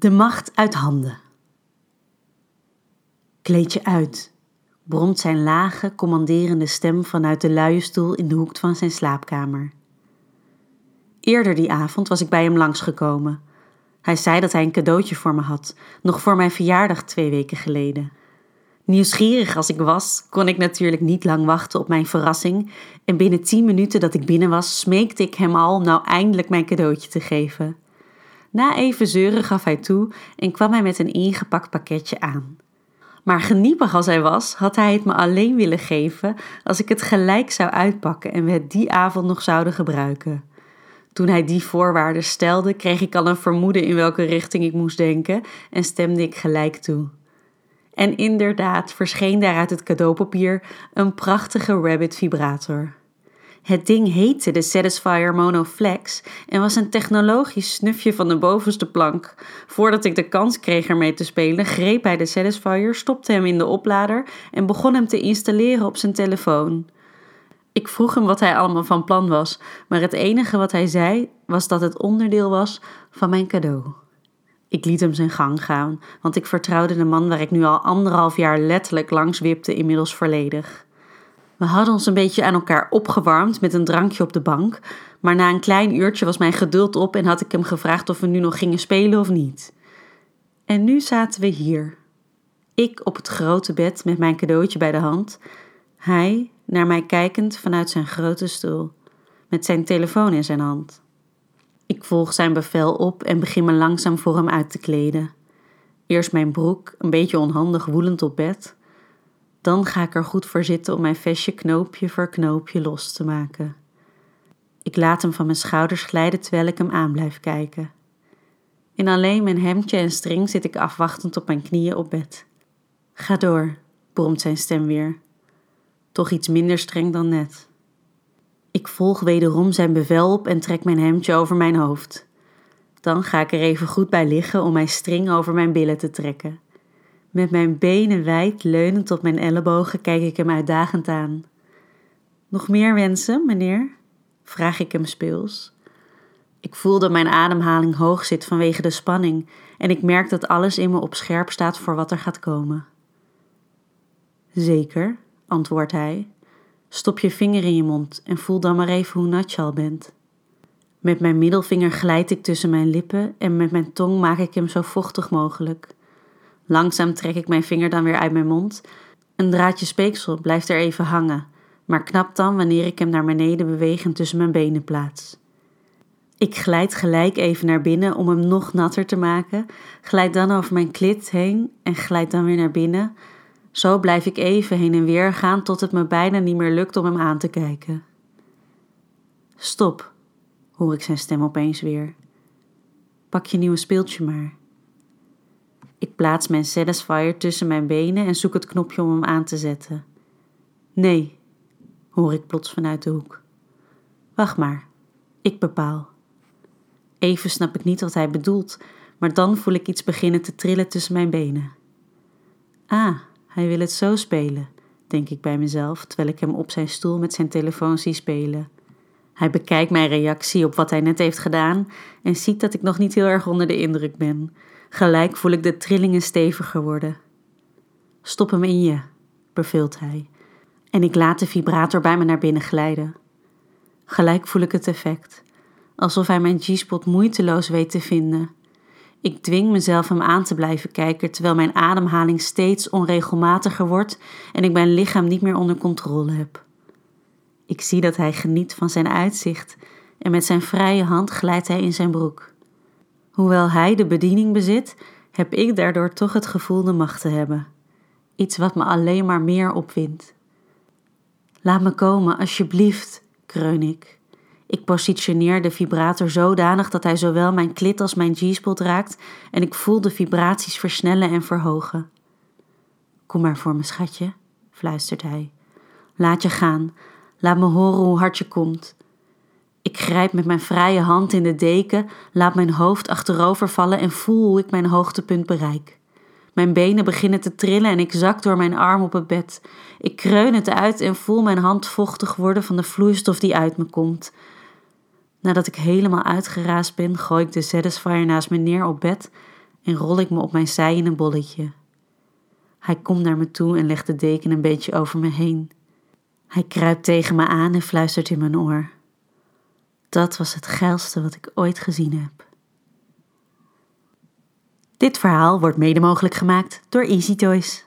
De macht uit handen. Kleed je uit, bromt zijn lage, commanderende stem vanuit de luie stoel in de hoek van zijn slaapkamer. Eerder die avond was ik bij hem langsgekomen. Hij zei dat hij een cadeautje voor me had, nog voor mijn verjaardag twee weken geleden. Nieuwsgierig als ik was, kon ik natuurlijk niet lang wachten op mijn verrassing en binnen tien minuten dat ik binnen was, smeekte ik hem al om nou eindelijk mijn cadeautje te geven. Na even zeuren gaf hij toe en kwam hij met een ingepakt pakketje aan. Maar geniepig als hij was, had hij het me alleen willen geven als ik het gelijk zou uitpakken en we het die avond nog zouden gebruiken. Toen hij die voorwaarden stelde, kreeg ik al een vermoeden in welke richting ik moest denken en stemde ik gelijk toe. En inderdaad verscheen daar uit het cadeaupapier een prachtige rabbit vibrator. Het ding heette de Satisfyer Mono Flex en was een technologisch snufje van de bovenste plank. Voordat ik de kans kreeg ermee te spelen, greep hij de Satisfyer, stopte hem in de oplader en begon hem te installeren op zijn telefoon. Ik vroeg hem wat hij allemaal van plan was, maar het enige wat hij zei was dat het onderdeel was van mijn cadeau. Ik liet hem zijn gang gaan, want ik vertrouwde de man waar ik nu al anderhalf jaar letterlijk langs wipte inmiddels volledig. We hadden ons een beetje aan elkaar opgewarmd met een drankje op de bank, maar na een klein uurtje was mijn geduld op en had ik hem gevraagd of we nu nog gingen spelen of niet. En nu zaten we hier. Ik op het grote bed met mijn cadeautje bij de hand, hij naar mij kijkend vanuit zijn grote stoel, met zijn telefoon in zijn hand. Ik volg zijn bevel op en begin me langzaam voor hem uit te kleden. Eerst mijn broek, een beetje onhandig woelend op bed. Dan ga ik er goed voor zitten om mijn vestje knoopje voor knoopje los te maken. Ik laat hem van mijn schouders glijden terwijl ik hem aan blijf kijken. In alleen mijn hemdje en string zit ik afwachtend op mijn knieën op bed. Ga door, bromt zijn stem weer. Toch iets minder streng dan net. Ik volg wederom zijn bevel op en trek mijn hemdje over mijn hoofd. Dan ga ik er even goed bij liggen om mijn string over mijn billen te trekken. Met mijn benen wijd leunend op mijn ellebogen kijk ik hem uitdagend aan. Nog meer wensen, meneer? vraag ik hem speels. Ik voel dat mijn ademhaling hoog zit vanwege de spanning en ik merk dat alles in me op scherp staat voor wat er gaat komen. Zeker, antwoordt hij. Stop je vinger in je mond en voel dan maar even hoe nat je al bent. Met mijn middelvinger glijd ik tussen mijn lippen en met mijn tong maak ik hem zo vochtig mogelijk. Langzaam trek ik mijn vinger dan weer uit mijn mond. Een draadje speeksel blijft er even hangen, maar knapt dan wanneer ik hem naar beneden bewegend tussen mijn benen plaats. Ik glijd gelijk even naar binnen om hem nog natter te maken, glijd dan over mijn klit heen en glijd dan weer naar binnen. Zo blijf ik even heen en weer gaan tot het me bijna niet meer lukt om hem aan te kijken. Stop, hoor ik zijn stem opeens weer. Pak je nieuwe speeltje maar. Ik plaats mijn Satisfyer tussen mijn benen en zoek het knopje om hem aan te zetten. Nee, hoor ik plots vanuit de hoek. Wacht maar, ik bepaal. Even snap ik niet wat hij bedoelt, maar dan voel ik iets beginnen te trillen tussen mijn benen. Ah, hij wil het zo spelen, denk ik bij mezelf, terwijl ik hem op zijn stoel met zijn telefoon zie spelen. Hij bekijkt mijn reactie op wat hij net heeft gedaan en ziet dat ik nog niet heel erg onder de indruk ben. Gelijk voel ik de trillingen steviger worden. Stop hem in je, beveelt hij. En ik laat de vibrator bij me naar binnen glijden. Gelijk voel ik het effect, alsof hij mijn G-spot moeiteloos weet te vinden. Ik dwing mezelf hem aan te blijven kijken terwijl mijn ademhaling steeds onregelmatiger wordt en ik mijn lichaam niet meer onder controle heb. Ik zie dat hij geniet van zijn uitzicht en met zijn vrije hand glijdt hij in zijn broek. Hoewel hij de bediening bezit, heb ik daardoor toch het gevoel de macht te hebben. Iets wat me alleen maar meer opwindt. Laat me komen, alsjeblieft, kreun ik. Ik positioneer de vibrator zodanig dat hij zowel mijn klit als mijn G-spot raakt en ik voel de vibraties versnellen en verhogen. Kom maar voor me, schatje, fluistert hij. Laat je gaan, laat me horen hoe hard je komt. Ik grijp met mijn vrije hand in de deken, laat mijn hoofd achterover vallen en voel hoe ik mijn hoogtepunt bereik. Mijn benen beginnen te trillen en ik zak door mijn arm op het bed. Ik kreun het uit en voel mijn hand vochtig worden van de vloeistof die uit me komt. Nadat ik helemaal uitgeraasd ben, gooi ik de Satisfyer naast me neer op bed en rol ik me op mijn zij in een bolletje. Hij komt naar me toe en legt de deken een beetje over me heen. Hij kruipt tegen me aan en fluistert in mijn oor. Dat was het geilste wat ik ooit gezien heb. Dit verhaal wordt mede mogelijk gemaakt door Easy Toys.